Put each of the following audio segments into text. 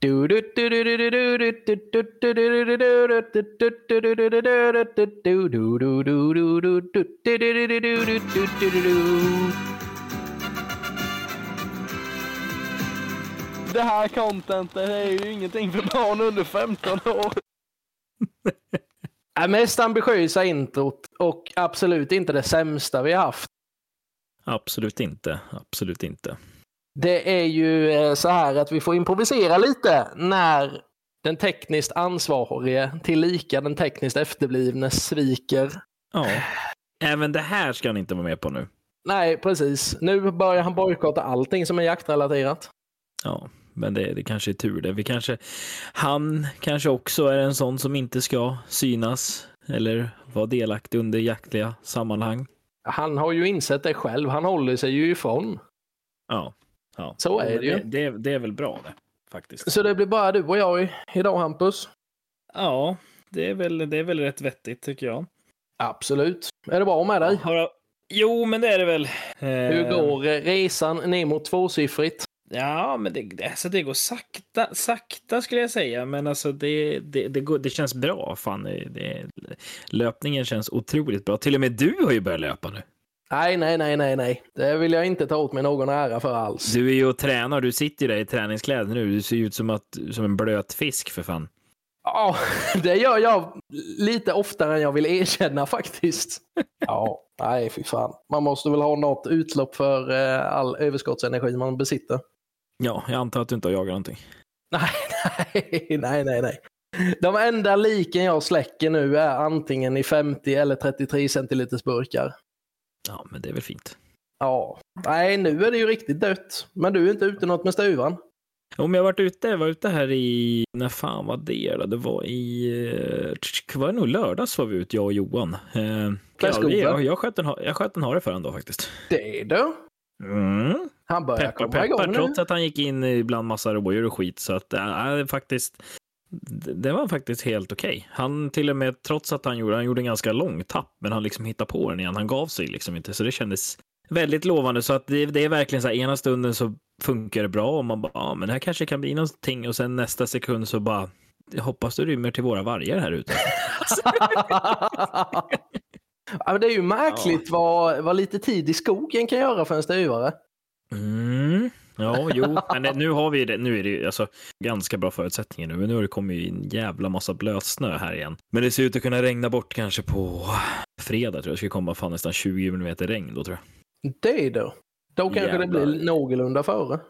Det här contentet är ju ingenting för barn under 15 år. Är mest ambitiösa introt och absolut inte det sämsta vi har haft. Absolut inte. Absolut inte. Det är ju eh, så här att vi får improvisera lite när den tekniskt ansvarige tillika den tekniskt efterblivne sviker. Ja. Även det här ska han inte vara med på nu. Nej, precis. Nu börjar han bojkotta allting som är jaktrelaterat. Ja, men det, det kanske är tur det. Vi kanske, han kanske också är en sån som inte ska synas eller vara delaktig under jaktliga sammanhang. Han har ju insett det själv. Han håller sig ju ifrån. Ja, ja. Så är det ju. Det, det, är väl bra det, faktiskt. Så det blir bara du och jag idag, Hampus? Ja, det är väl, det är väl rätt vettigt tycker jag. Absolut. Är det bra med dig? Jag... Jo, men det är det väl. Eh, Hur går eh, resan ner mot tvåsiffrigt? Ja, men det, alltså det går sakta, sakta skulle jag säga. Men alltså det, det, det, går, det känns bra. Fan, det, löpningen känns otroligt bra. Till och med du har ju börjat löpa nu. Nej, nej, nej, nej, nej. Det vill jag inte ta åt mig någon ära för alls. Du är ju och tränar. Du sitter ju där i träningskläder nu. Du ser ju ut som, att, som en blöt fisk för fan. Ja, det gör jag lite oftare än jag vill erkänna faktiskt. Ja, nej fy fan. Man måste väl ha något utlopp för eh, all överskottsenergi man besitter. Ja, jag antar att du inte har jagat någonting. Nej, nej, nej, nej, nej. De enda liken jag släcker nu är antingen i 50 eller 33 centiliters burkar. Ja, men det är väl fint. Ja, nej nu är det ju riktigt dött. Men du är inte ute något med stuvan? Om jag varit ute, jag var ute här i, när fan var det då? Det var i, eh, var det nog lördags var vi ute, jag och Johan. Eh, jag, jag sköt en, ha- jag sköt en hare för honom då faktiskt. Det du. Mm. Han börjar Peppar, komma igång peppar, nu. trots att han gick in bland massa rådjur och skit. Så att, äh, det, är faktiskt, det var faktiskt helt okej. Han till och med, trots att han gjorde, han gjorde en ganska lång tapp, men han liksom hittade på den igen. Han gav sig liksom inte, så det kändes väldigt lovande. Så att det, det är verkligen så här, ena stunden så funkar det bra och man bara, ja, men det här kanske kan bli någonting och sen nästa sekund så bara, jag hoppas du rymmer till våra vargar här ute. ja, det är ju märkligt vad, vad lite tid i skogen kan göra för en stuvare. Mm. Ja, jo, men det, nu har vi det. Nu är det ju alltså ganska bra förutsättningar nu, men nu har det kommit ju en jävla massa blötsnö här igen. Men det ser ut att kunna regna bort kanske på fredag tror jag. Det ska komma fan nästan 20 millimeter regn då tror jag. Det är då. Då kanske det Jävlar. blir någorlunda före.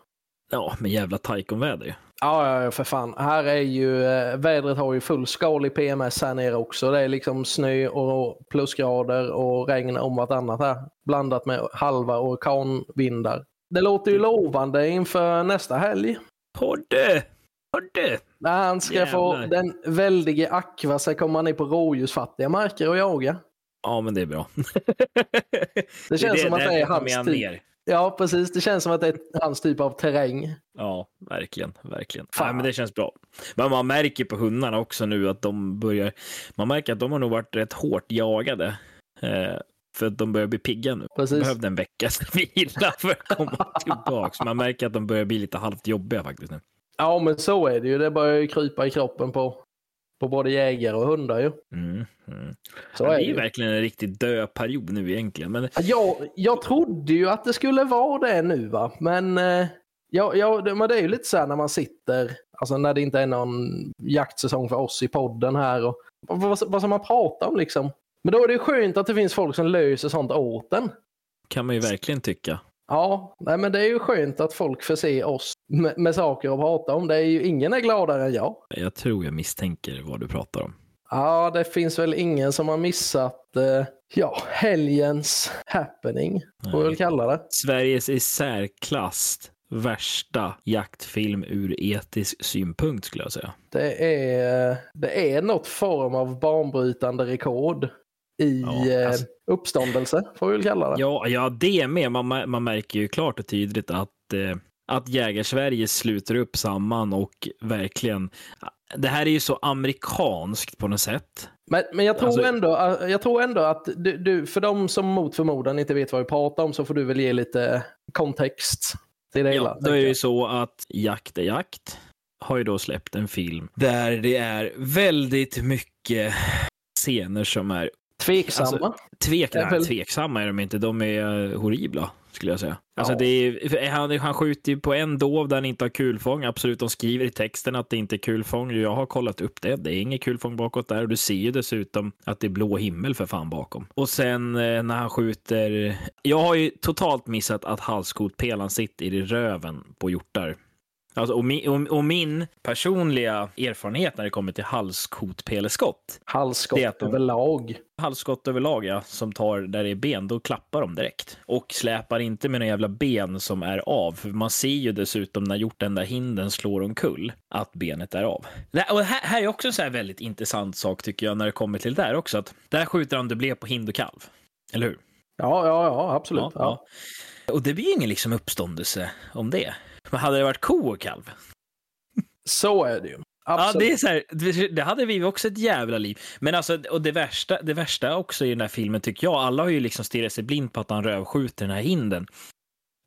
Ja, men jävla taikonväder ju. Ja, ja, ja, för fan. Här är ju, eh, vädret har ju fullskalig PMS här nere också. Det är liksom snö och plusgrader och regn om vartannat här. Blandat med halva orkanvindar. Det låter ju lovande inför nästa helg. Hodde! Hodde! När han ska få Jävlar. den väldige Aqua ska komma ner på rådjursfattiga marker och jaga. Ja, men det är bra. Det känns som att det är hans jag typ. Ja, precis. Det känns som att det är hans typ av terräng. Ja, verkligen, verkligen. Fan. Nej, men det känns bra. Men man märker på hundarna också nu att de börjar, man märker att de har nog varit rätt hårt jagade. Eh, för att de börjar bli pigga nu. Precis. Behövde en veckas vila för att komma tillbaks. Man märker att de börjar bli lite halvt jobbiga faktiskt nu. Ja, men så är det ju. Det börjar ju krypa i kroppen på, på både jägare och hundar ju. Mm, mm. Så är är det ju ju. verkligen en riktigt död period nu egentligen. Men Jag, jag trodde ju att det skulle vara det nu va, men, eh, ja, ja, det, men det är ju lite så här när man sitter, alltså när det inte är någon jaktsäsong för oss i podden här och vad, vad, vad ska man prata om liksom? Men då är det ju skönt att det finns folk som löser sånt åt en. kan man ju verkligen tycka. Ja, nej, men det är ju skönt att folk förser oss med, med saker att prata om. Det är ju ingen är gladare än jag. Jag tror jag misstänker vad du pratar om. Ja, det finns väl ingen som har missat eh, ja, helgens happening, får vi väl kalla det. Sveriges i särklass värsta jaktfilm ur etisk synpunkt skulle jag säga. Det är, det är något form av banbrytande rekord i Ja, eh, alltså- uppståndelse, får vi väl kalla det. Ja, ja det med. Man, man märker ju klart och tydligt att, eh, att Jägarsverige sluter upp samman och verkligen... Det här är ju så amerikanskt på något sätt. Men, men jag, tror Alltså- ändå, eh, jag tror ändå att du, du, för de som mot förmodan inte vet vad vi pratar om så får du väl ge lite kontext till det hela. Ja, då är tänker det ju jag. så att jakt är jakt. har ju då släppt en film där det är väldigt mycket scener som är Tveksamma. Alltså, tvek, nej, väl- tveksamma är de inte, de är eh, horribla skulle jag säga. Alltså Ja. det är, han, han skjuter ju på en dov där han inte har kulfång. Absolut, de skriver i texten att det inte är kulfång. Jag har kollat upp det. Det är inget kulfång bakåt där och du ser ju dessutom att det är blå himmel för fan bakom. Och sen eh, när han skjuter. Jag har ju totalt missat att halskotpelan sitter i röven på hjortar. Alltså, och, min, och, och min personliga erfarenhet när det kommer till halskotpeleskott Halsskott de- överlag. halsskott överlag, ja, som tar där det är ben, då klappar de direkt. Och släpar inte med några jävla ben som är av. För man ser ju dessutom när gjort den där hinden slår omkull att benet är av. Och här, här är också en så här väldigt intressant sak tycker jag när det kommer till det där också. Att där skjuter han dubblé på hind och kalv. Eller hur? Ja, ja, ja, absolut. Ja, ja. Och det blir ju ingen liksom uppståndelse om det. Men hade det varit ko och kalv? Så är det ju. Ja, det är så här, det- hade vi också ett jävla liv. Men alltså, och det värsta, det värsta också i den här filmen tycker jag, alla har ju liksom stirrat sig blind på att han rövskjuter den här hinden.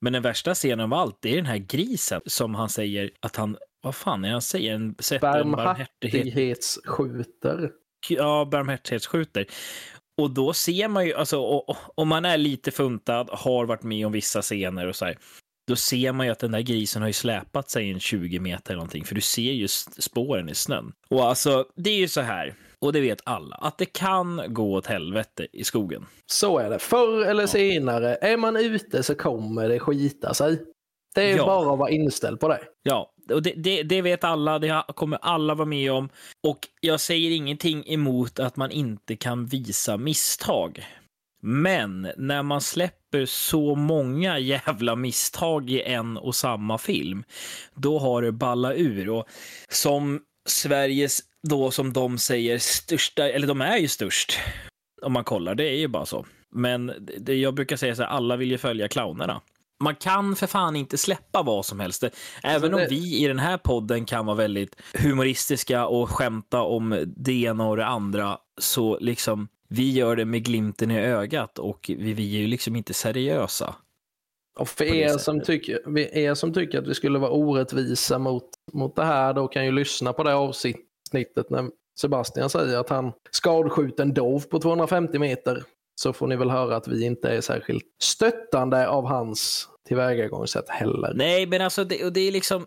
Men den värsta scenen av allt, det är den här grisen som han säger att han, vad fan är han säger? En, sätter en barmhärtighet, Barmhärtighetsskjuter. ja, barmhärtighetsskjuter. Och då ser man ju, alltså och- och- om man är lite funtad, har varit med om vissa scener och så här, då ser man ju att den där grisen har ju släpat sig en 20 meter eller någonting, för du ser ju spåren i snön. Och alltså, det är ju så här, och det vet alla, att det kan gå åt helvete i skogen. Så är det. Förr eller senare, är man ute så kommer det skita sig. Det är Ja. bara att vara inställd på det. Ja, och det, det, det vet alla, det kommer alla vara med om. Och jag säger ingenting emot att man inte kan visa misstag. Men när man släpper så många jävla misstag i en och samma film, då har det balla ur. Och som Sveriges, då som de säger, största, eller de är ju störst, om man kollar, det är ju bara så. Men det, jag brukar säga så här, alla vill ju följa clownerna. Man kan för fan inte släppa vad som helst. Även det- om vi i den här podden kan vara väldigt humoristiska och skämta om det ena och det andra, så liksom vi gör det med glimten i ögat och vi, vi är ju liksom inte seriösa. Och för er som, tycker, er som tycker att vi skulle vara orättvisa mot, mot det här, då kan ju lyssna på det avsnittet när Sebastian säger att han skadskjut en dov på 250 meter. Så får ni väl höra att vi inte är särskilt stöttande av hans tillvägagångssätt heller. Nej, men alltså det, och det är liksom...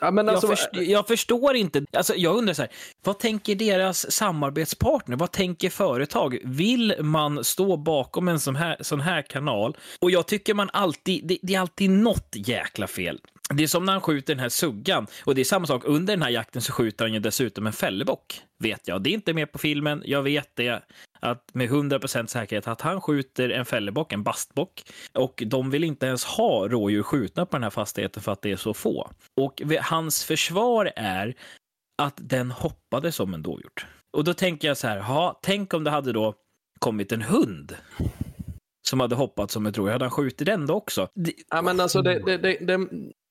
Ja, men alltså, jag, först, jag förstår inte. Alltså, jag undrar så här, vad tänker deras samarbetspartner? Vad tänker företag? Vill man stå bakom en sån här, sån här kanal? Och jag tycker man alltid, det, det är alltid något jäkla fel. Det är som när han skjuter den här suggan. Och det är samma sak, under den här jakten så skjuter han ju dessutom en fällebock. Vet jag. Det är inte med på filmen. Jag vet det att med 100% säkerhet att han skjuter en fällebock, en bastbock. Och de vill inte ens ha rådjur skjutna på den här fastigheten för att det är så få. Och hans försvar är att den hoppade som en dovhjort. Och då tänker jag så här, ha, tänk om det hade då kommit en hund som hade hoppat som ett rådjur. Hade han skjutit den då också? Det, Ja, men alltså det, det, det, det,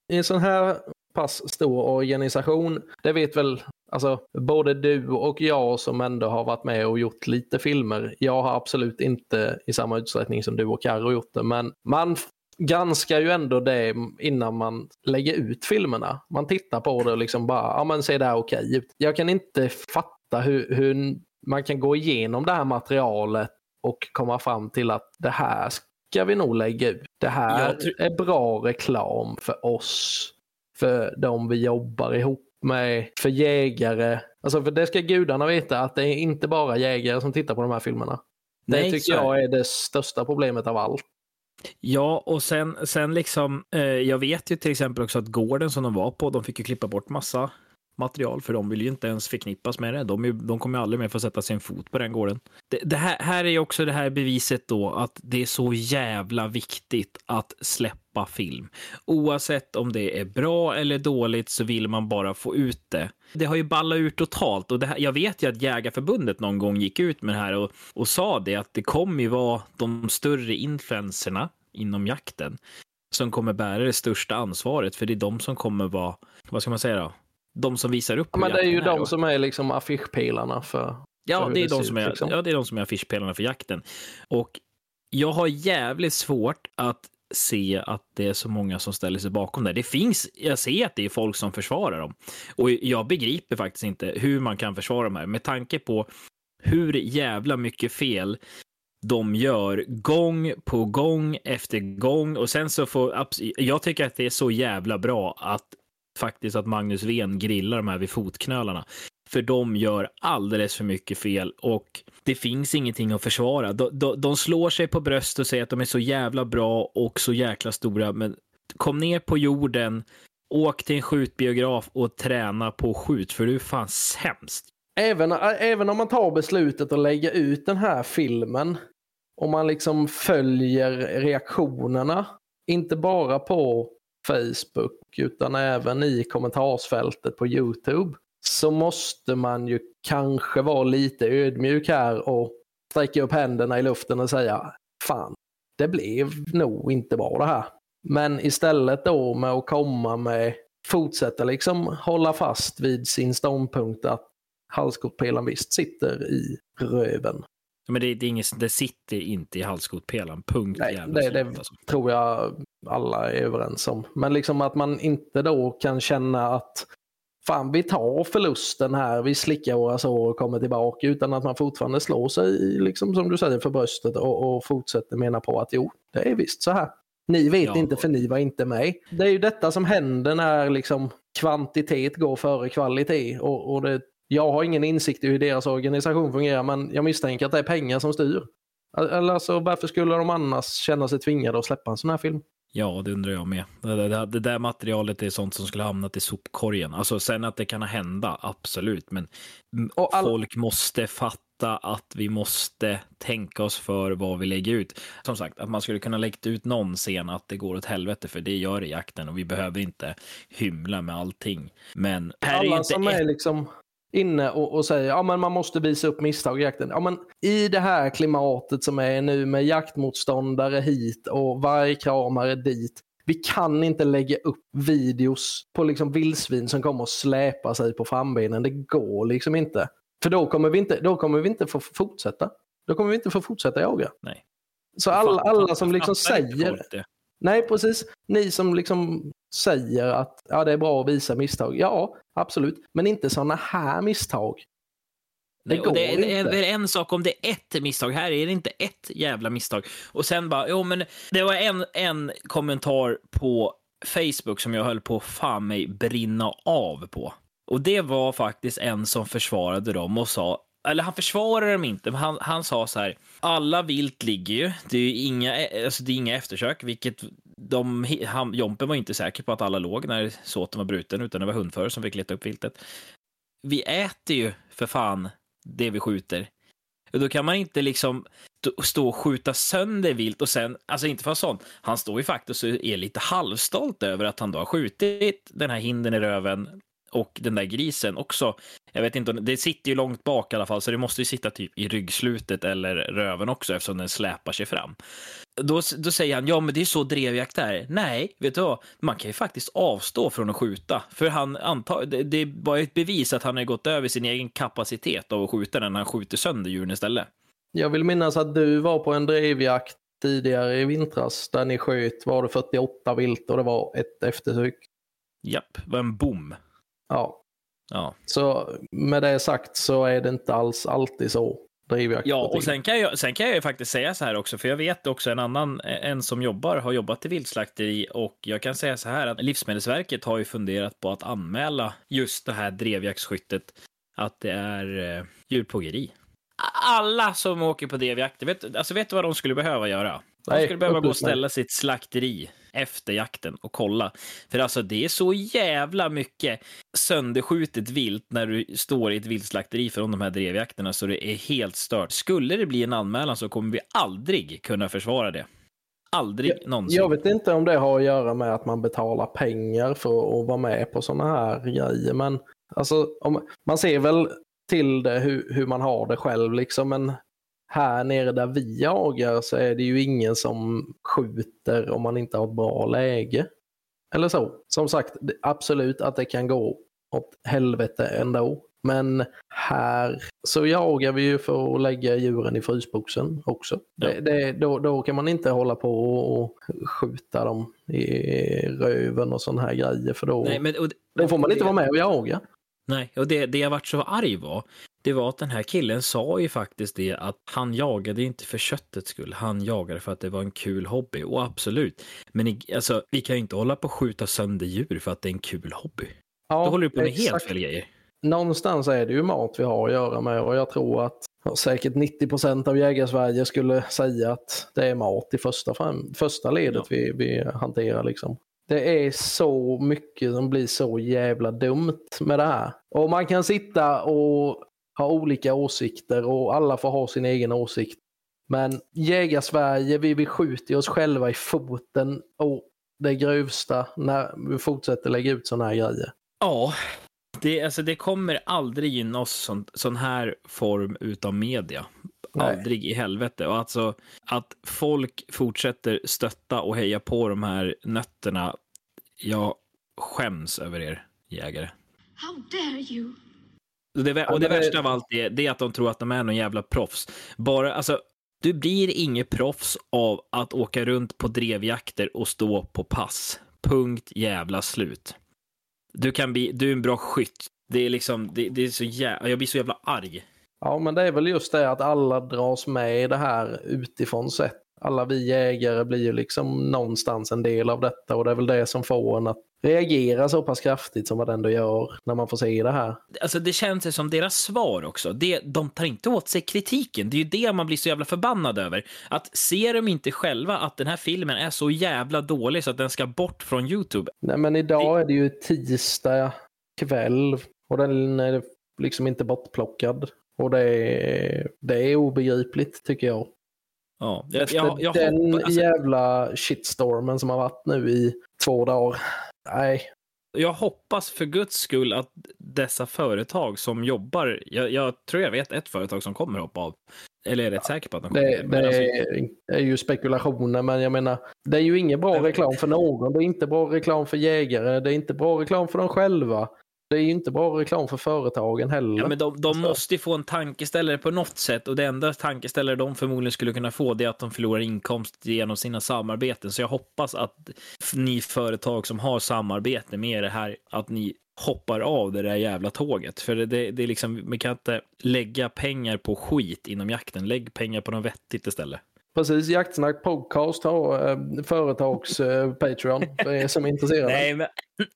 i en sån här pass stor organisation, det vet väl alltså, både du och jag som ändå har varit med och gjort lite filmer. Jag har absolut inte i samma utsträckning som du och Carro gjort det, men man granskar ju ändå det innan man lägger ut filmerna. Man tittar på det och liksom bara, ja men ser det här okej ut. Jag kan inte fatta hur, hur man kan gå igenom det här materialet och komma fram till att det här ska vi nog lägga ut. Det här är bra reklam för oss, för de vi jobbar ihop med, för jägare. Alltså för det ska gudarna veta att det är inte bara jägare som tittar på de här filmerna. Det Nej, tycker jag är det största problemet av allt. Ja, och sen, sen liksom, eh, jag vet ju till exempel också att gården som de var på, de fick ju klippa bort massa material, för de vill ju inte ens förknippas med det. De, är, ju- de kommer ju aldrig mer få sätta sin fot på den gården. Det, det här, här är ju också det här beviset då att det är så jävla viktigt att släppa film. Oavsett om det är bra eller dåligt så vill man bara få ut det. Det har ju ballat ur totalt och det här, jag vet ju att Jägarförbundet någon gång gick ut med det här och, och sa det att det kommer ju vara de större influenserna inom jakten som kommer bära det största ansvaret för det är de som kommer vara, vad ska man säga då? De som visar upp Ja, men det är ju de då. som är liksom affischpelarna för... Ja, hur det är, det de som ut, är, liksom. ja, det är de som är affischpelarna för jakten. Och jag har jävligt svårt att se att det är så många som ställer sig bakom det. Det finns, jag ser att det är folk som försvarar dem och jag begriper faktiskt inte hur man kan försvara de här med tanke på hur jävla mycket fel de gör gång på gång efter gång och sen så får jag tycker att det är så jävla bra att faktiskt att Magnus Ven grillar de här vid fotknölarna för de gör alldeles för mycket fel och det finns ingenting att försvara. De, de, de slår sig på bröst och säger att de är så jävla bra och så jäkla stora, men kom ner på jorden, åk till en skjutbiograf och träna på skjut, för du är fan sämst. Även, även om man tar beslutet att lägga ut den här filmen, om man liksom följer reaktionerna, inte bara på Facebook utan även i kommentarsfältet på Youtube, så måste man ju kanske vara lite ödmjuk här och sträcka upp händerna i luften och säga fan, det blev nog inte bra det här. Men istället då med att komma med, fortsätta liksom hålla fast vid sin ståndpunkt att halskotpelaren visst sitter i röven. Men det, det, är inget, det sitter inte i halskotpelaren, punkt. Nej, det, det alltså. tror jag alla är överens om. Men liksom att man inte då kan känna att fan vi tar förlusten här, vi slickar våra sår och kommer tillbaka utan att man fortfarande slår sig, liksom som du säger, för bröstet och, och fortsätter mena på att jo, det är visst så här. Ni vet ja. inte för ni var inte med. Det är ju detta som händer när liksom kvantitet går före kvalitet och, och det, jag har ingen insikt i hur deras organisation fungerar men jag misstänker att det är pengar som styr. Eller alltså, varför skulle de annars känna sig tvingade att släppa en sån här film? Ja, det undrar jag med. Det, det, det, där materialet är sånt som skulle hamnat i sopkorgen. Alltså sen att det kan hända, absolut. Men all... folk måste fatta att vi måste tänka oss för vad vi lägger ut. Som sagt, att man skulle kunna lägga ut någon scen att det går åt helvete, för det gör det i jakten och vi behöver inte hymla med allting. Men här Alla är inte som ett... är liksom inne och, och säger ja man måste visa upp misstag i jakten. Ja, men I det här klimatet som är nu med jaktmotståndare hit och vargkramare dit. Vi kan inte lägga upp videos på liksom vildsvin som kommer och släpa sig på frambenen. Det går liksom inte. För då kommer vi inte, då kommer vi inte få fortsätta. Då kommer vi inte få fortsätta jaga. Nej. Så alla, alla som liksom säger... Nej, precis. Ni som liksom säger att ja, det är bra att visa misstag. Ja, absolut. Men inte sådana här misstag. Det, Nej, det, är, det är en sak om det är ett misstag. Här är det inte ett jävla misstag. Och sen bara, jo men det var en, en kommentar på Facebook som jag höll på fan mig brinna av på. Och det var faktiskt en som försvarade dem och sa, eller han försvarade dem inte, men han, han sa så här, alla vilt ligger ju, det är inga, alltså det är inga eftersök, vilket de, han, Jompen var inte säker på att alla låg när såten var bruten, utan det var hundförare som fick leta upp viltet. Vi äter ju för fan det vi skjuter. Och då kan man inte liksom stå och skjuta sönder vilt och sen, alltså inte för sånt, han står ju faktiskt och är lite halvstolt över att han då har skjutit den här hinden i röven och den där grisen också. Jag vet inte, det sitter ju långt bak i alla fall, så det måste ju sitta typ i ryggslutet eller röven också eftersom den släpar sig fram. Då, då säger han, ja men det är så drevjakt är. Nej, vet du vad? Man kan ju faktiskt avstå från att skjuta. För han antar, det, det är bara ett bevis att han har gått över sin egen kapacitet av att skjuta den när han skjuter sönder djuren istället. Jag vill minnas att du var på en drevjakt tidigare i vintras där ni sköt, var det 48 vilt och det var ett eftersök? Japp, det var en bom. Ja. ja. Så med det sagt så är det inte alls alltid så. Ja, och sen kan, jag, sen kan jag ju faktiskt säga så här också, för jag vet också en annan, en som jobbar, har jobbat i viltslakteri och jag kan säga så här att Livsmedelsverket har ju funderat på att anmäla just det här drevjaktsskyttet, att det är eh, djurplågeri. Alla som åker på drevjakt, vet, alltså vet du vad de skulle behöva göra? De skulle behöva gå och ställa sitt slakteri efter jakten och kolla. För alltså det är så jävla mycket sönderskjutet vilt när du står i ett viltslakteri från de här drevjakterna så det är helt stört. Skulle det bli en anmälan så kommer vi aldrig kunna försvara det. Aldrig jag, någonsin. Jag vet inte om det har att göra med att man betalar pengar för att vara med på sådana här grejer, men alltså, om, man ser väl till det hur, hur man har det själv liksom, men här nere där vi jagar så är det ju ingen som skjuter om man inte har ett bra läge. Eller så. Som sagt, absolut att det kan gå åt helvete ändå. Men här så jagar vi ju för att lägga djuren i frysboxen också. Ja. Det, det, då, då kan man inte hålla på och skjuta dem i röven och sådana här grejer för då, Nej, men, och, då får man inte vara med och jaga. Nej, och det, det jag vart så arg var, det var att den här killen sa ju faktiskt det att han jagade inte för köttets skull, han jagade för att det var en kul hobby. Och absolut, men alltså, vi kan ju inte hålla på och skjuta sönder djur för att det är en kul hobby. Ja, Då håller du på med helt exakt. fel grejer. Någonstans är det ju mat vi har att göra med och jag tror att säkert 90 procent av jägarsverige skulle säga att det är mat i första, fram, första ledet Ja. vi, vi hanterar. Liksom. Det är så mycket som blir så jävla dumt med det här. Och man kan sitta och ha olika åsikter och alla får ha sin egen åsikt. Men jägarsverige, vi, vi skjuter oss själva i foten och det grövsta när vi fortsätter lägga ut sådana här grejer. Ja, det, alltså, det kommer aldrig gynna oss sån, sån här form utav media. Nej. Aldrig i helvete. Och alltså att folk fortsätter stötta och heja på de här nötterna. Jag skäms över er jägare. How dare you? Och det, och det- värsta av allt är, det är att de tror att de är någon jävla proffs. Bara, alltså, du blir inget proffs av att åka runt på drevjakter och stå på pass. Punkt jävla slut. Du kan bli, du är en bra skytt. Det är liksom, det, det är så jävla, jag blir så jävla arg. Ja, men det är väl just det att alla dras med i det här utifrån sett. Alla vi jägare blir ju liksom någonstans en del av detta och det är väl det som får en att reagera så pass kraftigt som vad det ändå gör när man får se det här. Alltså det känns ju som deras svar också. Det, de tar inte åt sig kritiken. Det är ju det man blir så jävla förbannad över. Att ser de inte själva att den här filmen är så jävla dålig så att den ska bort från YouTube. Nej, men idag är det ju tisdag kväll och den är liksom inte bortplockad. Och det är, det är obegripligt tycker jag. Ja, jag, Efter jag, jag den hoppas, alltså, jävla shitstormen som har varit nu i två dagar. Nej, jag hoppas för guds skull att dessa företag som jobbar, jag, jag tror jag vet ett företag som kommer hoppa av. Eller är rätt säker på att de kommer. Det, det alltså, är ju spekulationer, men jag menar, det är ju ingen bra reklam för någon. Det är inte bra reklam för jägare, det är inte bra reklam för dem själva. Det är ju inte bra reklam för företagen heller. Ja, men de, de måste ju få en tankeställare på något sätt och det enda tankeställare de förmodligen skulle kunna få det är att de förlorar inkomst genom sina samarbeten. Så jag hoppas att ni företag som har samarbete med det här, att ni hoppar av det där jävla tåget. För det, det, det är liksom, man kan inte lägga pengar på skit inom jakten. Lägg pengar på något vettigt istället. Precis, Jaktsnack Podcast har eh, företags eh, Patreon för er som är intresserade. Nej, men,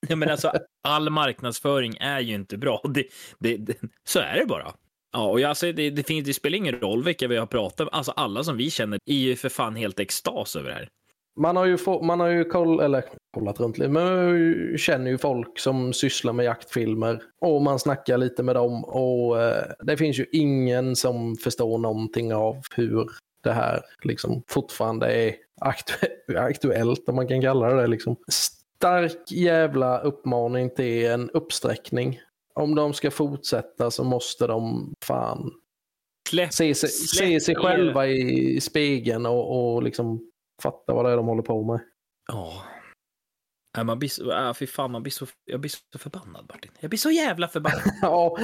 men alltså, all marknadsföring är ju inte bra. Det, det, det, så är det bara. Ja, och jag, alltså, det, det, finns, det spelar ingen roll vilka vi har pratat med. Alltså, alla som vi känner är ju för fan helt extas över det här. Man har ju, få, man har ju koll, eller, kollat runt lite, men ju- känner ju folk som sysslar med jaktfilmer och man snackar lite med dem och eh, det finns ju ingen som förstår någonting av hur det här liksom fortfarande är aktu- aktuellt, om man kan kalla det det. Liksom. Stark jävla uppmaning till en uppsträckning. Om de ska fortsätta så måste de fan Släpp, se Släpp se sig själva i spegeln och, och liksom fatta vad det är de håller på med. Ja. Nej, man blir så, äh, fy fan, man blir så, jag blir så förbannad Martin. Jag blir så jävla förbannad. Ja,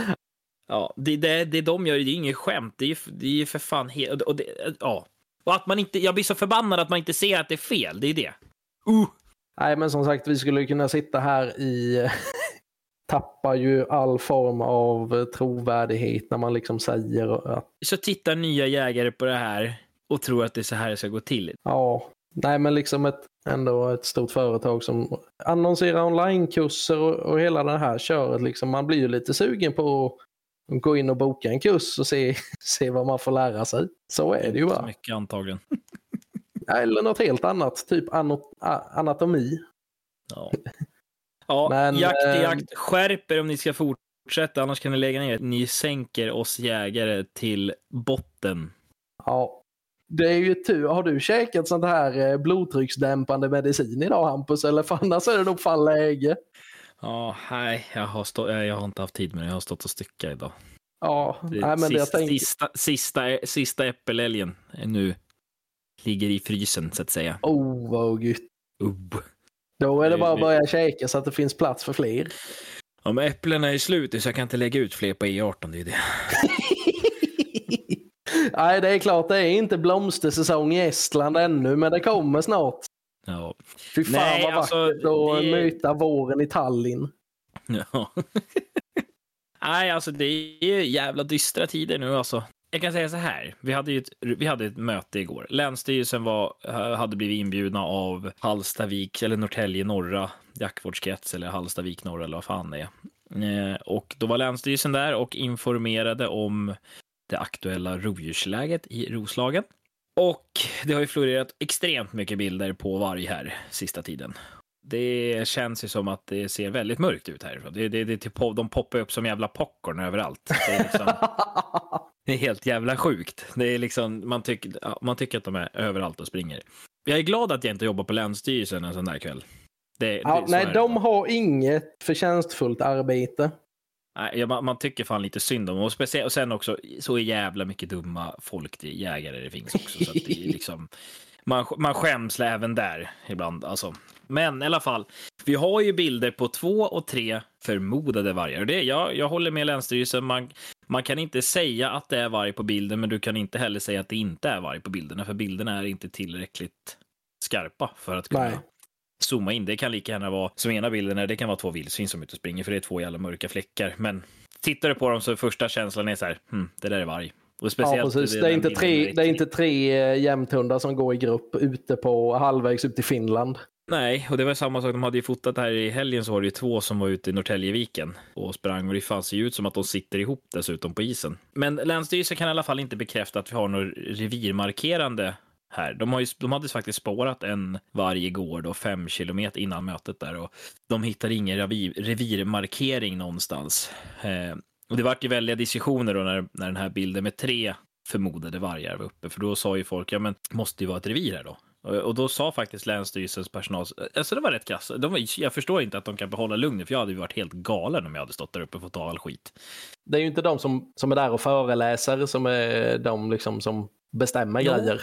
Ja, det, det, det de gör, det är inget skämt. Det är ju det är för fan helt... Och det, ja. Och att man inte, jag blir så förbannad att man inte ser att det är fel. Det är det. Uh. nej men som sagt vi skulle kunna sitta här i tappar ju all form av trovärdighet när man liksom säger att Så tittar nya jägare på det här och tror att det är så här det ska gå till. ja, nej men liksom ett, ändå ett stort företag som annonserar onlinekurser och, och hela det här köret liksom. Man blir ju lite sugen på att gå in och boka en kurs och se, se vad man får lära sig. Så är det ju bara. mycket antagligen. Eller något helt annat, typ anot- anatomi. Ja, ja Men, jakt är eh, jakt. Skärp er om ni ska fortsätta, annars kan ni lägga ner. Ni sänker oss jägare till botten. Ja, det är ju tur. Har du käkat sånt här eh, blodtrycksdämpande medicin idag Hampus? Eller för annars är det nog fan läge. Ja, nej, jag har, stå, jag har inte haft tid med det. Jag har stått och styckat idag. Ja, nej, men det jag sista, tänker... sista, sista, sista äppelälgen nu ligger i frysen, så att säga. Oh, vad gött. Uh. Då är det bara att börja käka så att det finns plats för fler. Ja, men äpplena är slut så jag kan inte lägga ut fler på E18. Det är det. Nej, det är klart, det är inte blomstersäsong i Estland ännu, men det kommer snart. Ja. Fy fan Nej, vad alltså, vackert att det- möta våren i Tallinn. ja. Nej, alltså det är ju jävla dystra tider nu alltså. Jag kan säga så här, vi hade ju ett, vi hade ett möte igår. Länsstyrelsen var, hade blivit inbjudna av Hallstavik, eller Norrtälje norra jaktvårdskrets, eller Hallstavik norra, eller vad fan det är. Eh, Och då var Länsstyrelsen där och informerade om det aktuella rovdjursläget i Roslagen. Och det har ju florerat extremt mycket bilder på varg här sista tiden. Det känns ju som att det ser väldigt mörkt ut här. Det, det, det, typ, de poppar upp som jävla popcorn överallt. Det är, liksom, det är helt jävla sjukt. Det är liksom, man, tycker, ja, man tycker att de är överallt och springer. Jag är glad att jag inte jobbar på Länsstyrelsen en sån där kväll. Det, Ja, nej, de har inget förtjänstfullt arbete. Nej, man, man tycker fan lite synd om dem. Och, speciellt, och sen också så jävla mycket dumma folk till jägare det finns också. Så att det är liksom, man, man skäms även där ibland. Alltså. Men i alla fall, vi har ju bilder på två och tre förmodade vargar. Och Det, jag, jag håller med Länsstyrelsen. Man, man kan inte säga att det är varg på bilden, men du kan inte heller säga att det inte är varg på bilderna, för bilderna är inte tillräckligt skarpa för att kunna Nej zooma in. Det kan lika gärna vara, som ena bilden är, det kan vara två vildsvin som är ute och springer, för det är två jävla mörka fläckar. Men tittar du på dem så första känslan är så här, hm, det där är varg. Och Ja, speciellt precis. Det är, inte tre, det är inte tre eh, jämthundar som går i grupp ute på halvvägs upp till Finland. Nej, och det var samma sak. De hade ju fotat här i helgen så var det ju två som var ute i Norrtäljeviken och sprang och det fanns ju ut som att de sitter ihop dessutom på isen. Men Länsstyrelsen kan i alla fall inte bekräfta att vi har något revirmarkerande här. De, har ju, de hade faktiskt spårat en varg igår då, fem kilometer innan mötet där och de hittade ingen revir, revirmarkering någonstans. Eh, och det vart ju väldiga diskussioner då när, när den här bilden med tre förmodade vargar var uppe, för då sa ju folk, ja men måste ju vara ett revir här då. Och och då sa faktiskt Länsstyrelsens personal, alltså det var rätt krass. De var, jag förstår inte att de kan behålla lugnet, för jag hade ju varit helt galen om jag hade stått där uppe och fått ta all skit. Det är ju inte de som, som är där och föreläser som är de liksom som bestämmer Jo. grejer.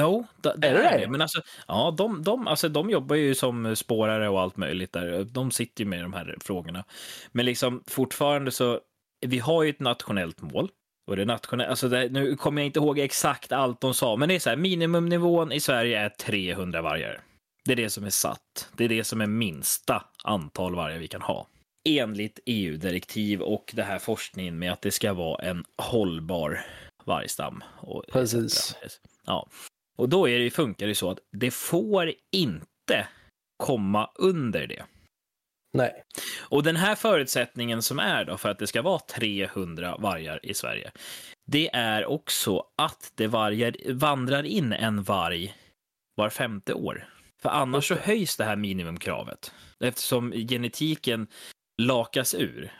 Jo, det, det Är det det? Men alltså, ja, de, de, alltså, de jobbar ju som spårare och allt möjligt där. De sitter ju med de här frågorna. Men liksom fortfarande så, vi har ju ett nationellt mål. Och det nationella, alltså det, nu kommer jag inte ihåg exakt allt de sa, men det är så här, minimumnivån i Sverige är 300 vargar. Det är det som är satt. Det är det som är minsta antal vargar vi kan ha. Enligt EU-direktiv och det här forskningen med att det ska vara en hållbar vargstam. Precis. Ja. Och då är det, funkar det så att det får inte komma under det. Nej. Och den här förutsättningen som är då för att det ska vara 300 vargar i Sverige, det är också att det vargar, vandrar in en varg var femte år. För annars så höjs det här minimumkravet eftersom genetiken lakas ur.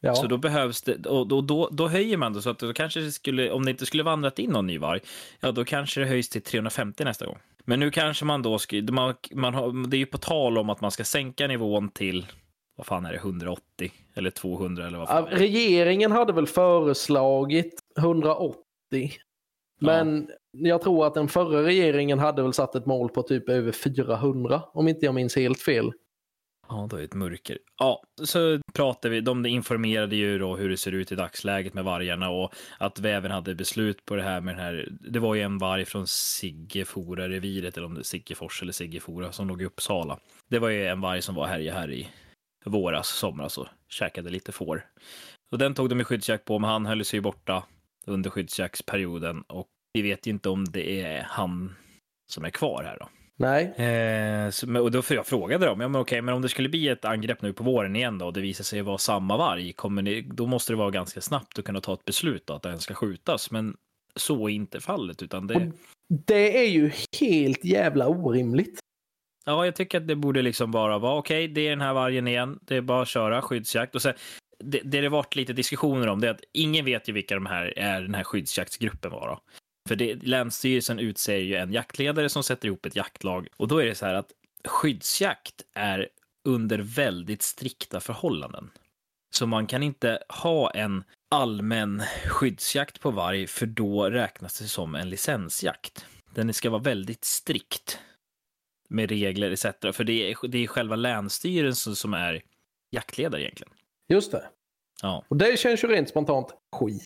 Ja. Så då behövs det, och då, då, då höjer man det så att då kanske det skulle, om det inte skulle vandrat in någon ny varg, ja då kanske det höjs till 350 nästa gång. Men nu kanske man då man, man har, det är ju på tal om att man ska sänka nivån till, vad fan är det, 180 eller 200 eller vad fan. Ja, Regeringen hade väl föreslagit 180. Men jag tror att den förra regeringen hade väl satt ett mål på typ över 400 om inte jag minns helt fel. Ja, då är det ett mörker. Ja, så pratade vi, de informerade ju då hur det ser ut i dagsläget med vargarna och att vi även hade beslut på det här med den här, det var ju en varg från Siggefora-reviret, eller om det är Siggefors eller Siggefora, som låg i Uppsala. Det var ju en varg som var här, här i våras, somras och käkade lite får. Och den tog de i skyddsjakt på, men han höll sig ju borta under skyddsjaktsperioden och vi vet ju inte om det är han som är kvar här då. Nej, Eh, så, och då för jag frågade dem, ja men okej, men om det skulle bli ett angrepp nu på våren igen då och det visar sig vara samma varg, kommer ni, då måste det vara ganska snabbt att kunna ta ett beslut då, att den ska skjutas. Men så är inte fallet, utan det, det är ju helt jävla orimligt. ja, jag tycker att det borde liksom bara vara okej, det är den här vargen igen, det är bara att köra skyddsjakt. Och sen, det, det det varit lite diskussioner om det är att ingen vet ju vilka de här är, den här skyddsjaktsgruppen var. Då. För det, Länsstyrelsen utser ju en jaktledare som sätter ihop ett jaktlag och då är det så här att skyddsjakt är under väldigt strikta förhållanden. Så man kan inte ha en allmän skyddsjakt på varg för då räknas det som en licensjakt. Den ska vara väldigt strikt med regler etc. För det är, det är själva länsstyrelsen som är jaktledare egentligen. Just det. Ja. Och det känns ju rent spontant skit.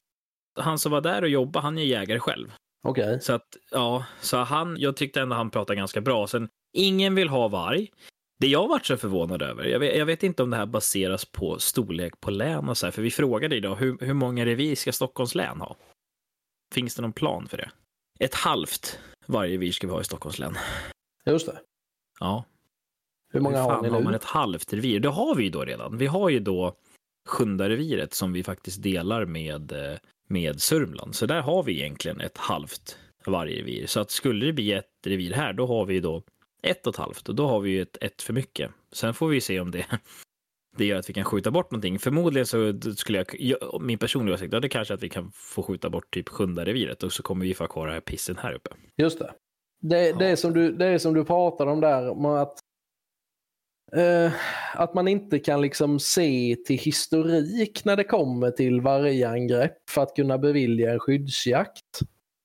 Han som var där och jobbade, han är jägare själv. Okej. Så att, ja, så han, jag tyckte ändå han pratade ganska bra. Sen, ingen vill ha varg. Det jag varit så förvånad över, jag vet, jag vet inte om det här baseras på storlek på län och så här, för vi frågade idag, hur, hur många revir ska Stockholms län ha? Finns det någon plan för det? Ett halvt vargrevir ska vi ha i Stockholms län. Just det. Ja, Hur många hur har ni har nu? man ett halvt revir? Det har vi ju då redan. Vi har ju då sjunde reviret som vi faktiskt delar med, eh, med Sörmland. Så där har vi egentligen ett halvt vargrevir. Så att skulle det bli ett revir här, då har vi då ett och ett halvt och då har vi ju ett, ett för mycket. Sen får vi se om det, det gör att vi kan skjuta bort någonting. Förmodligen så skulle jag, min personliga åsikt, ja, det kanske att vi kan få skjuta bort typ sjunde reviret och så kommer vi få ha kvar den här pissen här uppe. Just det. Det, det, är som du, det är som du pratade om där, att, eh, att man inte kan liksom se till historik när det kommer till vargangrepp för att kunna bevilja en skyddsjakt.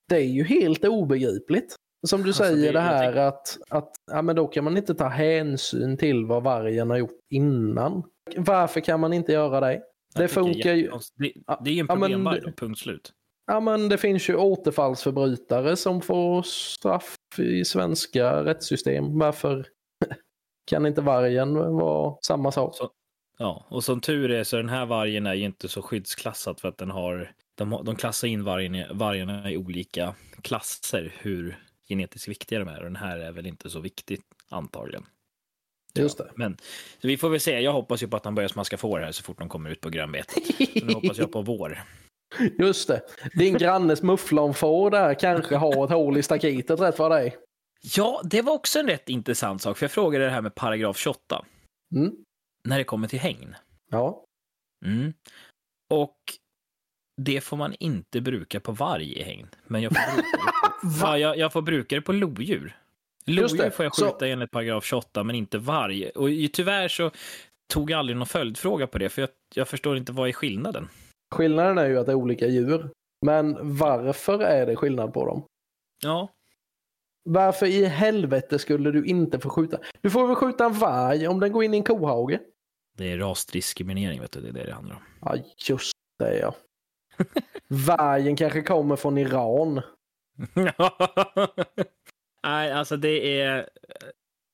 Det är ju helt obegripligt. Som du Alltså, säger det- det här tänker- att, att ja, men då kan man inte ta hänsyn till vad vargen har gjort innan. Varför kan man inte göra det? Det Jag tycker funkar ju-. Det, det är ju en Ja, problemvarg det- då, punkt slut. Ja, men det finns ju återfallsförbrytare som får straff i svenska rättssystem. Varför kan inte vargen vara samma sak? Så- Ja, och som tur är så den här vargen är ju inte så skyddsklassad för att den har, de, de klassar in vargen, vargarna i olika klasser hur genetiskt viktiga de är och den här är väl inte så viktig antagligen. Just det. Men vi får väl se. Jag hoppas ju på att han börjar smaska får här så fort de kommer ut på grönbete. Så nu hoppas jag på vår. Just det. Din grannes mufflonfår där kanske har ett hål i staketet rätt vad det är. Ja, det var också en rätt intressant sak, för jag frågade det här med paragraf 28 Mm. när det kommer till hägn. Ja. Mm. Och det får man inte bruka på varg i hägn, men jag får bruka ja, jag, jag får bruka det på lodjur. Lodjur får jag Så- skjuta enligt paragraf 28, men inte varg. Och tyvärr så tog jag aldrig någon följdfråga på det, för jag, jag förstår inte vad är skillnaden. Skillnaden är ju att det är olika djur. Men varför är det skillnad på dem? Ja, Varför i helvete skulle du inte få skjuta? Du får väl skjuta en varg om den går in i en kohage? det är rasdiskriminering, vet du, det är det det handlar om. Ja, just det ja. Vargen kanske kommer från Iran. Nej, alltså det är...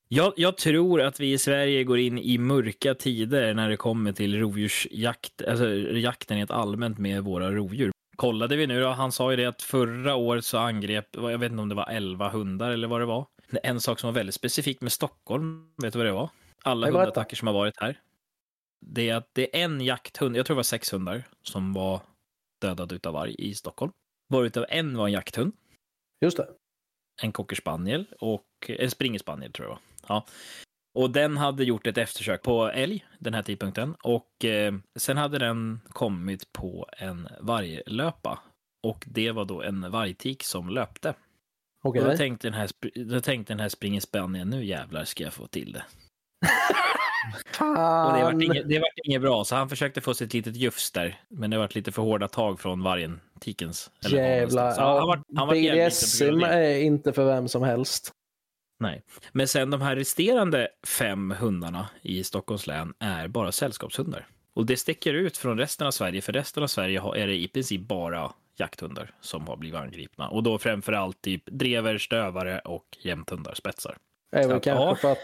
Jag, jag tror att vi i Sverige går in i mörka tider när det kommer till rovdjursjakt, alltså jakten rent allmänt med våra rovdjur. Kollade vi nu då, han sa ju det att förra året så angrep, jag vet inte om det var 11 hundar eller vad det var. En sak som var väldigt specifik med Stockholm, vet du vad det var? Alla hundattacker som har varit här. Det är att det är en jakthund, jag tror det var sex hundar, som var dödade utav varg i Stockholm. Varav en var en jakthund Just det. en cocker spaniel och en springerspaniel tror jag. Ja. Och den hade gjort ett eftersök på älg den här tidpunkten och eh, sen hade den kommit på en varglöpa och det var då en vargtik som löpte. Okej. Och då tänkte den här, då tänkte den här springerspanieln, nu jävlar ska jag få till det. Och det vart inget, det vart inget bra, så han försökte få sig ett litet jufs där. Men det vart lite för hårda tag från vargen, tikens. eller Jävlar. säga. Så han vart- han grund BDSM är inte för vem som helst. Nej, men sen de här resterande fem hundarna i Stockholms län är bara sällskapshundar. Och det sticker ut från resten av Sverige, för resten av Sverige är det i princip bara jakthundar som har blivit angripna. Och då framför allt typ drever, stövare och jämthundar, spetsar. Att, kanske ja. för att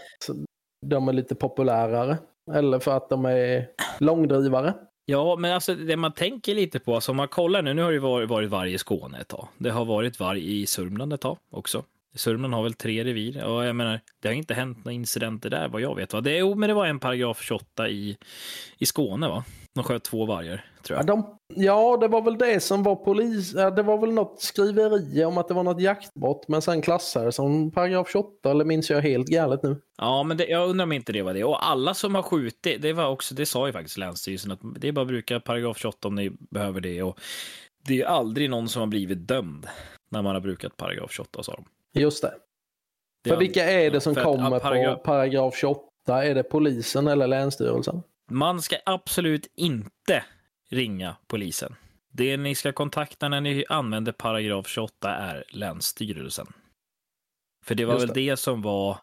de är lite populärare. Eller för att de är långdrivare. Ja, men alltså det man tänker lite på, alltså om man kollar nu, nu har det varit varg i Skåne ett tag. Det har varit varg i Sörmland ett tag också. Sörmland har väl tre revir och jag menar, det har inte hänt några incidenter där vad jag vet. Va? Det, jo, men det var en paragraf 28 i, i Skåne, va? De sköt två vargar, tror Ja, jag. de, ja, det var väl det som var polis... Ja, det var väl något skriveri om att det var något jaktbrott. Men sen klassades som paragraf 28. Eller minns jag helt galet nu? Ja, men det, jag undrar om inte det var det. Och alla som har skjutit, det var också, det sa ju faktiskt Länsstyrelsen, att det är bara att bruka paragraf 28 om ni behöver det. Och det är aldrig någon som har blivit dömd när man har brukat paragraf 28, sa de. Just det. Det För vilka är det som kommer paragraf- på paragraf 28? Är det polisen eller länsstyrelsen? Man ska absolut inte ringa polisen. Det ni ska kontakta när ni använder paragraf 28 är Länsstyrelsen. För det var Just väl det. som var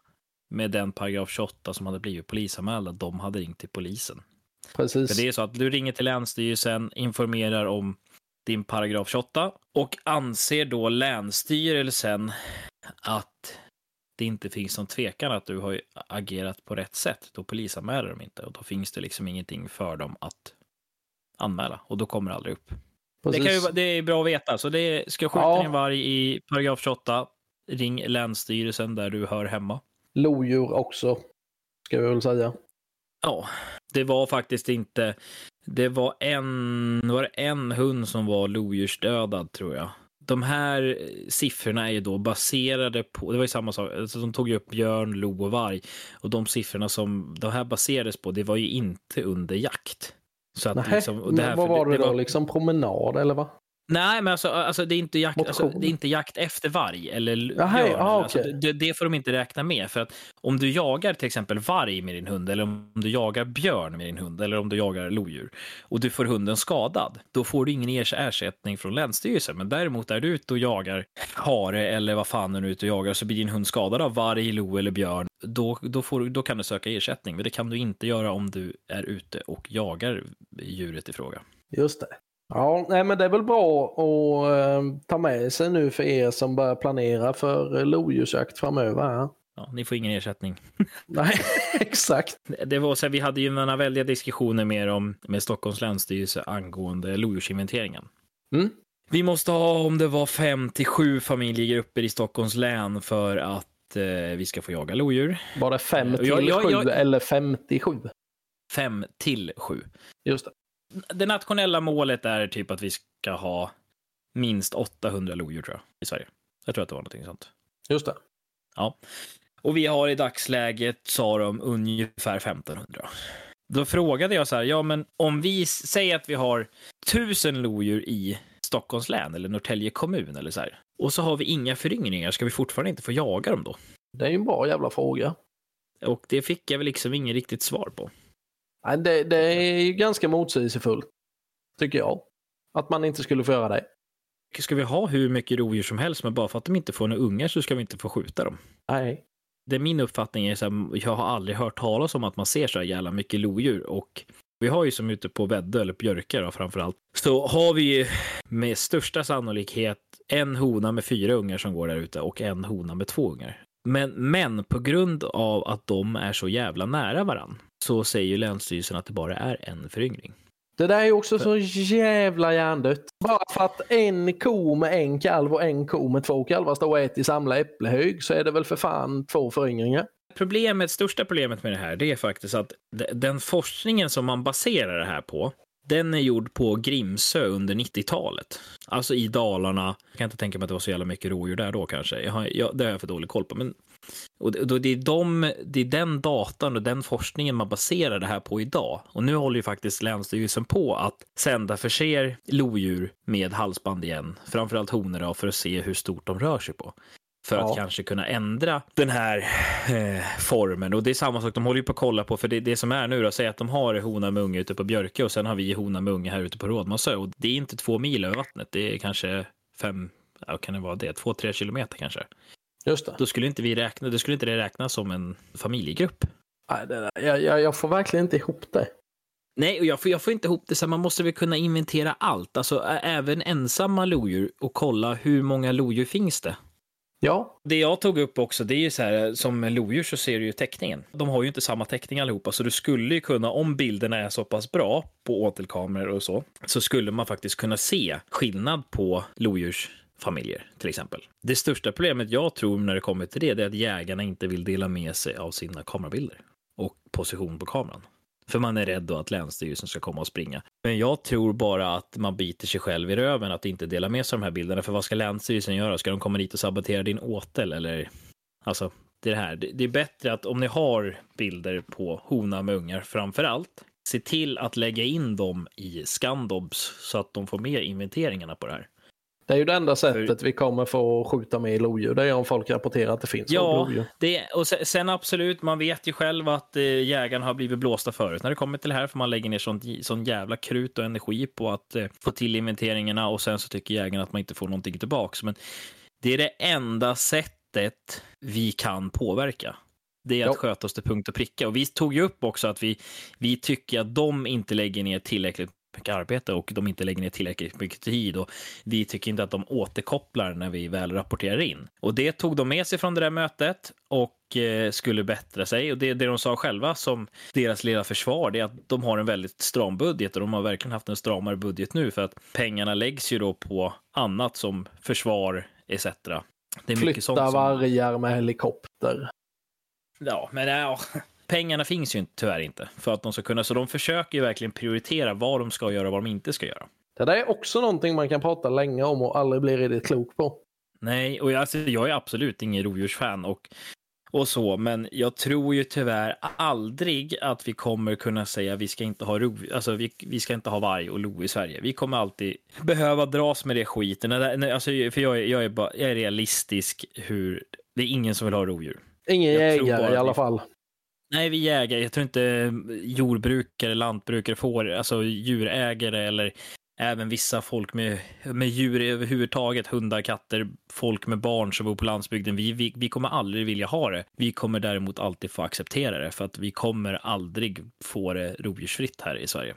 med den paragraf 28 som hade blivit polisanmälda. De hade ringt till polisen. Precis. För det är så att du ringer till Länsstyrelsen, informerar om din paragraf 28 och anser då Länsstyrelsen att det inte finns någon tvekan att du har agerat på rätt sätt, då polisanmäler de inte och då finns det liksom ingenting för dem att anmäla och då kommer det aldrig upp. Det, kan ju, det är bra att veta. Så det är, ska skjuta ja. en varg i paragraf 28, ring Länsstyrelsen där du hör hemma. Lodjur också, ska vi väl säga. Ja, det var faktiskt inte... Det var en, var en hund som var lodjursdödad, tror jag. De här siffrorna är ju då baserade på, det var ju samma sak, alltså de tog ju upp björn, lo och varg. Och de siffrorna som de här baserades på, det var ju inte under jakt. Så att Nej, liksom, det här, vad var det, det då? Var... Liksom promenad eller vad? Nej, men alltså, alltså, det, är inte jakt, alltså, det är inte jakt efter varg eller Jaha, björn. Ah, okay. alltså, det, det, får de inte räkna med. För att om du jagar till exempel varg med din hund eller om du jagar björn med din hund eller om du jagar lodjur och du får hunden skadad, då får du ingen ersättning från Länsstyrelsen. Men däremot är du ute och jagar hare eller vad fan du är ute och jagar så blir din hund skadad av varg, lo eller björn, då, då, får, då kan du söka ersättning. Men det kan du inte göra om du är ute och jagar djuret i fråga. Just det. Ja, nej, men det är väl bra att eh, ta med sig nu för er som börjar planera för lodjursjakt framöver. Här. Ja, ni får ingen ersättning. nej, exakt. Det var så här, vi hade ju några väldiga diskussioner med, om, med Stockholms länsstyrelse angående lodjursinventeringen. Mm. Vi måste ha om det var fem till sju familjegrupper i Stockholms län för att eh, vi ska få jaga lodjur. Var det fem till jag, jag, sju jag, eller 57? Fem till sju. Just det det nationella målet är typ att vi ska ha minst 800 lodjur tror jag, i Sverige. Jag tror att det var någonting sånt. Just det. Ja. Och vi har i dagsläget, sa de, ungefär 1500. Då frågade jag så här, ja men om vi säger att vi har tusen lodjur i Stockholms län eller Norrtälje kommun eller så här. Och så har vi inga föryngringar, ska vi fortfarande inte få jaga dem då? Det är ju en bra jävla fråga. Och det fick jag väl liksom inget riktigt svar på. Det, det är ju ganska motsägelsefullt, tycker jag. Att man inte skulle få göra det. Ska vi ha hur mycket rovdjur som helst, men bara för att de inte får några ungar så ska vi inte få skjuta dem? Nej. Det är min uppfattning är så här, jag har aldrig hört talas om att man ser så här jävla mycket lodjur och vi har ju som ute på Väddö eller Björkar då, framför allt, så har vi ju med största sannolikhet en hona med fyra ungar som går där ute och en hona med två ungar. Men, men på grund av att de är så jävla nära varann så säger ju Länsstyrelsen att det bara är en föryngring. Det där är ju också så jävla hjärndött. Bara för att en ko med en kalv och en ko med två kalvar står och äter i samla äpplehög så är det väl för fan två föryngringar. Problemet, största problemet med det här, det är faktiskt att den forskningen som man baserar det här på, den är gjord på Grimsö under 90-talet. Alltså i Dalarna. Jag kan inte tänka mig att det var så jävla mycket rådjur där då kanske. Jag har, jag, det har jag för dålig koll på. Men och det, det, är de, det är den datan och den forskningen man baserar det här på idag. Och nu håller ju faktiskt Länsstyrelsen på att sända förser lodjur med halsband igen. Framförallt honor för att se hur stort de rör sig på för ja. att kanske kunna ändra den här eh, formen. Och det är samma sak, de håller ju på att kolla på, för det, det som är nu då, säg att de har hona med unge ute på Björke och sen har vi hona med unge här ute på Rådmansö och det är inte två mil över vattnet, det är kanske fem, ja, kan det vara det, två, tre kilometer kanske. Just det. Då skulle inte vi räkna, då skulle inte det räknas som en familjegrupp. Nej, det jag, jag, jag får verkligen inte ihop det. Nej, och jag får, jag får inte ihop det så man måste väl kunna inventera allt, alltså även ensamma lodjur och kolla hur många lodjur finns det? Ja. Det jag tog upp också, det är ju så här, som lodjur så ser du ju teckningen. De har ju inte samma teckning allihopa, så du skulle ju kunna, om bilderna är så pass bra på åtelkameror och så, så skulle man faktiskt kunna se skillnad på lodjursfamiljer till exempel. Det största problemet jag tror när det kommer till det, det är att jägarna inte vill dela med sig av sina kamerabilder och position på kameran. För man är rädd då att Länsstyrelsen ska komma och springa. Men jag tror bara att man biter sig själv i röven att inte dela med sig av de här bilderna. För vad ska Länsstyrelsen göra? Ska de komma dit och sabotera din åtel? Eller, alltså, det är det här. Det är bättre att om ni har bilder på hona med ungar framför allt, se till att lägga in dem i Scandobs så att de får med inventeringarna på det här. Det är ju det enda sättet vi kommer få skjuta med lodjur. Det är om folk rapporterar att det finns ja, lodjur. Det, och sen absolut, man vet ju själv att eh, jägarna har blivit blåsta förut när det kommer till det här. För man lägger ner sånt, sån jävla krut och energi på att eh, få till inventeringarna och sen så tycker jägarna att man inte får någonting tillbaks. Men det är det enda sättet vi kan påverka. Det är att Ja. sköta oss till punkt och pricka. Och vi tog ju upp också att vi, vi tycker att de inte lägger ner tillräckligt mycket arbete och de inte lägger ner tillräckligt mycket tid och vi tycker inte att de återkopplar när vi väl rapporterar in. Och det tog de med sig från det där mötet och eh, skulle bättra sig. Och det, det de sa själva som deras lilla försvar, det är att de har en väldigt stram budget och de har verkligen haft en stramare budget nu för att pengarna läggs ju då på annat som försvar etc. Det är mycket Flytta sånt som... vargar med helikopter. Ja, men ja, pengarna finns ju tyvärr inte för att de ska kunna, så de försöker ju verkligen prioritera vad de ska göra och vad de inte ska göra. Det där är också någonting man kan prata länge om och aldrig bli riktigt klok på. Nej, och jag, alltså, jag är absolut ingen rovdjursfan och, och så, men jag tror ju tyvärr aldrig att vi kommer kunna säga vi ska inte ha rov, alltså vi, vi ska inte ha varg och lo i Sverige. Vi kommer alltid behöva dras med det skiten. Alltså, för jag är, jag, är bara, jag är realistisk hur, det är ingen som vill ha rovdjur. Ingen jägare i alla fall. Nej, vi jägare. Jag tror inte jordbrukare, lantbrukare får, alltså djurägare eller även vissa folk med, med djur överhuvudtaget, hundar, katter, folk med barn som bor på landsbygden. Vi, vi, vi kommer aldrig vilja ha det. Vi kommer däremot alltid få acceptera det för att vi kommer aldrig få det rovdjursfritt här i Sverige.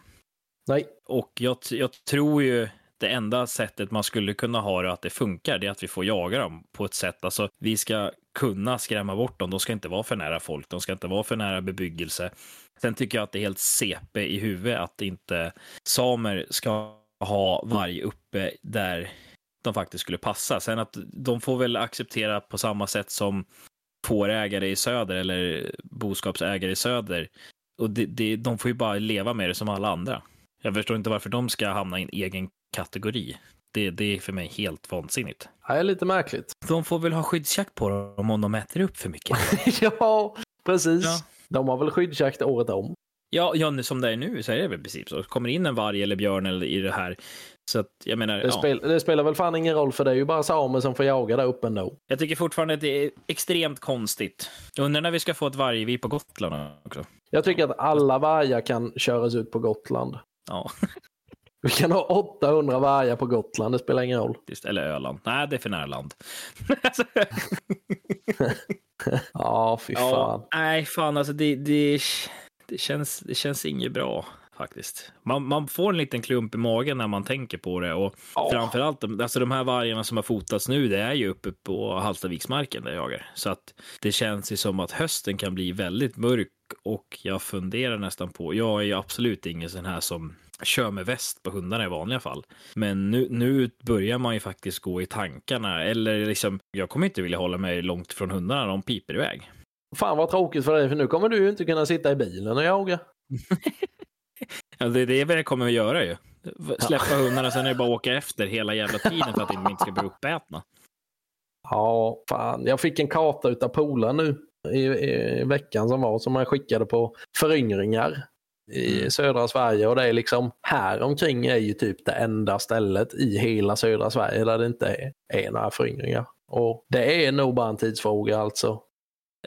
Nej, Och jag, jag tror ju det enda sättet man skulle kunna ha det att det funkar, det är att vi får jaga dem på ett sätt. Alltså, vi ska kunna skrämma bort dem. De ska inte vara för nära folk. De ska inte vara för nära bebyggelse. Sen tycker jag att det är helt CP i huvudet att inte samer ska ha varg uppe där de faktiskt skulle passa. Sen att de får väl acceptera på samma sätt som fårägare i söder eller boskapsägare i söder. Och det, det, de får ju bara leva med det som alla andra. Jag förstår inte varför de ska hamna i en egen kategori. Det, det är för mig helt vansinnigt. det är lite märkligt. De får väl ha skyddsjakt på dem om de äter upp för mycket. ja, precis. Ja. De har väl skyddsjakt året om. Ja, ja, som det är nu så är det väl i princip så. Kommer in en varg eller björn eller i det här. Så att jag menar, Det, ja. spel, det spelar väl fan ingen roll för det är ju bara samer som får jaga där uppe ändå. Jag tycker fortfarande att det är extremt konstigt. Jag undrar när vi ska få ett vargvi på Gotland också. Jag tycker att alla vargar kan köras ut på Gotland. Ja, Vi kan ha 800 vargar på Gotland, det spelar ingen roll. just, eller Öland. Nej, det är för nära land. Ja, fy fan. Ja, nej, fan alltså det, det, det, känns, det känns inget bra faktiskt. Man, man får en liten klump i magen när man tänker på det och Ja. framförallt de- alltså de här vargarna som har fotats nu, det är ju uppe på Hallstaviksmarken där jag jagar. Så att det känns ju som att hösten kan bli väldigt mörk och jag funderar nästan på, jag är ju absolut ingen sån här som kör med väst på hundarna i vanliga fall. Men nu, nu börjar man ju faktiskt gå i tankarna eller liksom, jag kommer inte vilja hålla mig långt från hundarna, de piper iväg. Fan vad tråkigt för dig, för nu kommer du ju inte kunna sitta i bilen och jaga. Ja, det, det är vad det kommer att göra ju. Släppa hundarna, sen är det bara att åka efter hela jävla tiden för att de inte ska bli uppätna. Ja, fan. Jag fick en karta utav polaren nu i, i veckan som var som man skickade på föryngringar i Mm. södra Sverige och det är liksom här omkring är ju typ det enda stället i hela södra Sverige där det inte är, är några föryngringar. Och det är nog bara en tidsfråga alltså.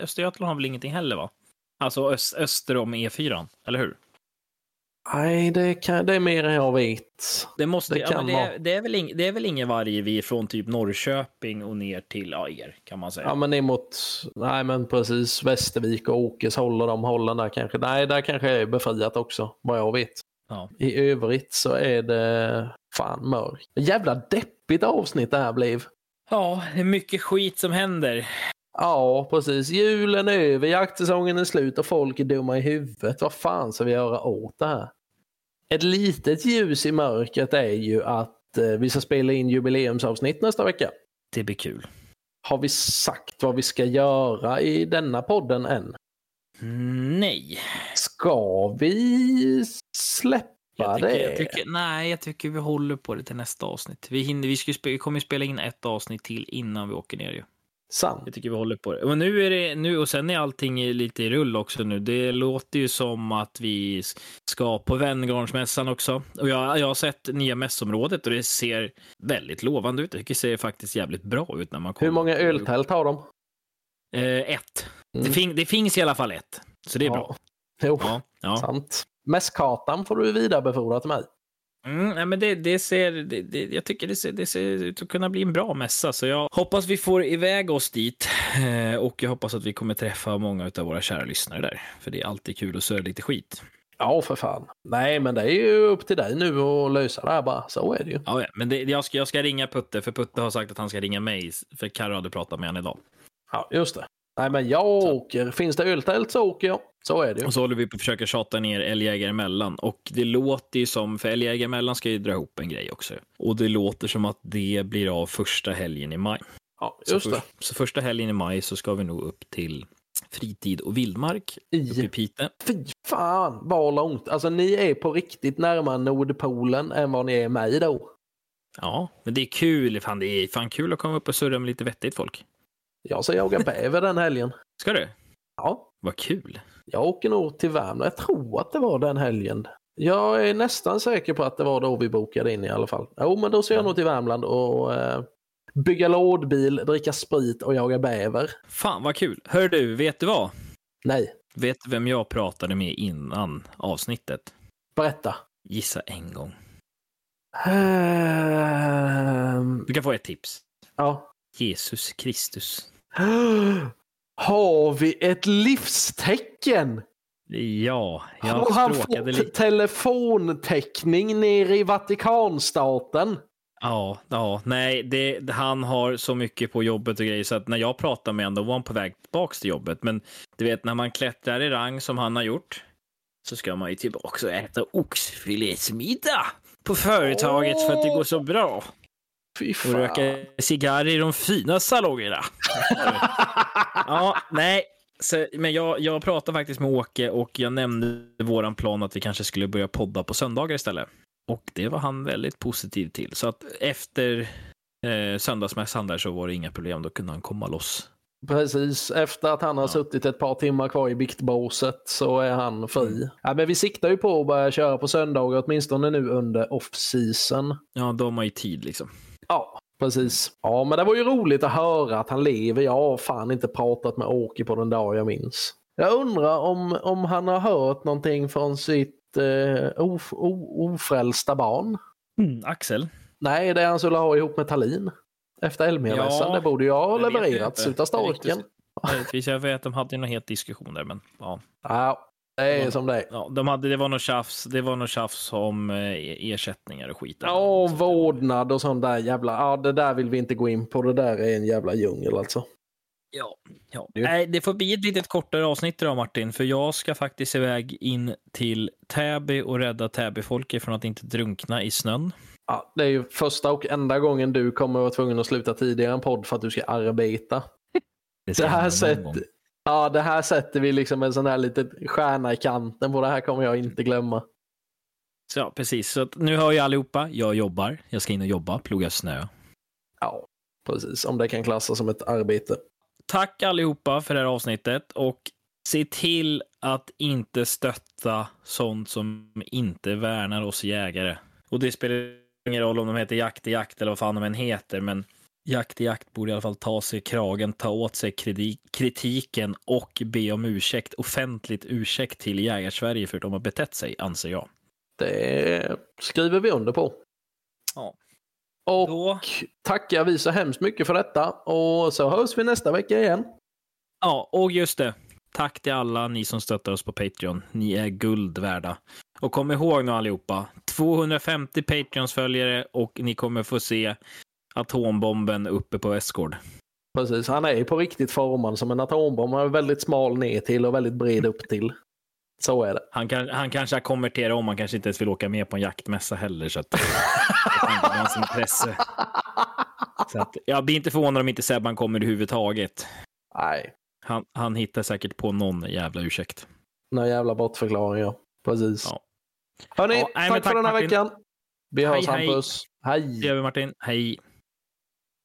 Östergötland har väl ingenting heller va? Alltså öst, öster om E4, eller hur? Nej, det, kan, det är mer än jag vet. Det, måste, Det ja, det, är, det, är väl ing, det är väl ingen varg vi från typ Norrköping och ner till ja, er, kan man säga. Ja, men ner mot, nej men precis, Västervik och Åkes håller de hållen där kanske. Nej, där kanske är befriat också, vad jag vet. Ja. I övrigt så är det fan mörkt. Jävla deppigt avsnitt det här blev. ja, det är mycket skit som händer. Ja, precis. Julen är över, jaktsäsongen är slut och folk är dumma i huvudet. Vad fan ska vi göra åt det här? Ett litet ljus i mörkret är ju att eh, vi ska spela in jubileumsavsnitt nästa vecka. Det blir kul. Har vi sagt vad vi ska göra i denna podden än? Mm, Nej. Ska vi släppa Jag tycker, det? jag tycker, nej, jag tycker vi håller på det till nästa avsnitt. Vi, hinner, vi, ska, vi kommer spela in ett avsnitt till innan vi åker ner ju. Sant. Jag tycker vi håller på det. Men nu är det, nu, och sen är allting lite i rull också nu. Det låter ju som att vi ska på Venngarnsmässan också. Och jag, jag har sett nya mässområdet och det ser väldigt lovande ut. Jag tycker det ser faktiskt jävligt bra ut när man kommer. Hur många öltält har de? Eh, ett. Mm. Det, fin, det finns i alla fall ett. Så det är Ja. bra. Jo, Ja, ja. sant. Mässkartan får du vidarebefordra till mig. Mm, nej, men det, det ser, det, det, jag tycker det ser, det ser ut att kunna bli en bra mässa, så jag hoppas vi får iväg oss dit eh, och jag hoppas att vi kommer träffa många av våra kära lyssnare där, för det är alltid kul att söra lite skit. Ja, för fan. Nej, men det är ju upp till dig nu att lösa det här bara. Så är det ju. Ja, ja. men det, jag, ska, jag ska ringa Putte, för Putte har sagt att han ska ringa mig, för Carro hade pratat med honom idag. Ja, just det. Nej, men jag åker. Finns det öltält så åker jag. Så är det ju. Och så håller vi på att försöka tjata ner älgjägare emellan. Och det låter ju som, för älgjägare emellan ska ju dra ihop en grej också. Och det låter som att det blir av första helgen i maj. Ja, Så, just det. för, så första helgen i maj så ska vi nog upp till fritid och vildmark uppe i I. Pite. Fy fan vad långt. Alltså ni är på riktigt närmare Nordpolen än vad ni är mig då. Ja, men det är kul. Fan, det är fan kul att komma upp och surra med lite vettigt folk. Jag ska jaga bäver den helgen. Ska du? Ja, Vad kul. jag åker nog till Värmland. Jag tror att det var den helgen. Jag är nästan säker på att det var då vi bokade in i alla fall. Jo, men då ska jag nog till Värmland och eh, bygga lådbil, dricka sprit och jaga bäver. Fan vad kul. Hör du, vet du vad? Nej, Vet du vem jag pratade med innan avsnittet? berätta. Gissa en gång. Ehm, Du kan få ett tips. ja. Jesus Kristus. Har vi ett livstecken? Ja, Har jag han stråkade fått lite. telefontäckning nere i Vatikanstaten? Ja, ja, nej, det, han har så mycket på jobbet och grejer så att när jag pratade med honom då var han på väg tillbaks till jobbet. Men du vet, när man klättrar i rang som han har gjort så ska man ju tillbaka och äta oxfilésmiddag på företaget för att det går så bra. Fy Och fan. röka cigarrer i de fina salongerna. ja, nej. Så, men jag, jag pratade faktiskt med Åke och jag nämnde våran plan att vi kanske skulle börja podda på söndagar istället. Och det var han väldigt positiv till. Så att efter eh, söndagsmässan där så var det inga problem. Då kunde han komma loss. Precis, efter att han har Ja. suttit ett par timmar kvar i biktbåset så är han fri. Mm. Ja, men vi siktar ju på att börja köra på söndagar, åtminstone nu under off-season. Ja, då har man ju tid liksom. Ja, precis. Ja, men det var ju roligt att höra att han lever. Jag har fan inte pratat med Åke på den dag jag minns. Jag undrar om, om han har hört någonting från sitt eh, of, o, ofrälsta barn. Axel? Nej, det han skulle ha ihop med Tallin. Efter Elmia-mässan. Ja, det borde ju ha levererats utav storken. Möjligtvis, jag vet att de hade någon het diskussion där, men ja. Ja, det är som det är. ja de hade, det var något tjafs, det var något tjafs om eh, ersättningar och skit. Ja, vårdnad och sånt där jävla... Ja, det där vill vi inte gå in på. Det där är en jävla djungel alltså. Ja, ja. Det- Nej, det får bli ett litet kortare avsnitt idag Martin, för jag ska faktiskt iväg in till Täby och rädda Täbyfolket från att inte drunkna i snön. Ja, det är ju första och enda gången du kommer vara tvungen att sluta tidigare en podd för att du ska arbeta. ska Det här, hända sätt, någon gång. Ja, det här sätter vi liksom en sån här liten stjärna i kanten på. Det här kommer jag inte glömma. Så, ja, precis. Så nu hör ju allihopa, jag jobbar, jag ska in och jobba, ploga snö. Ja, precis. Om det kan klassas som ett arbete. Tack allihopa för det här avsnittet och se till att inte stötta sånt som inte värnar oss jägare. Och det spelar ingen roll om de heter Jakt i jakt eller vad fan de än heter, men Jakt i jakt borde i alla fall ta sig kragen, ta åt sig kritiken och be om ursäkt, offentligt ursäkt till Jägarsverige för att de har betett sig, anser jag. Det skriver vi under på. Ja. Och Då, tackar vi så hemskt mycket för detta. Och så hörs vi nästa vecka igen. ja, och just det. Tack till alla ni som stöttar oss på Patreon. Ni är guld värda. Och kom ihåg nu allihopa, 250 Patreons-följare och ni kommer få se atombomben uppe på Västgård. Precis, han är ju på riktigt formad som en atombomb. Han är väldigt smal ner till och väldigt bred upp till. Så är det. Han, kan, han kanske har konverterat om, han kanske inte ens vill åka med på en jaktmässa heller. Så att, det hans intresse. Så att, jag blir inte förvånad om inte Sebban kommer överhuvudtaget. Nej, Han, han hittar säkert på någon jävla ursäkt. några jävla bortförklaringar. Precis. Ja. Hörni, Ja, nej, tack, tack, för den här Martin. veckan. Vi hörs Hej, hej. Hampus. Hej. Det gör vi Martin. Hej.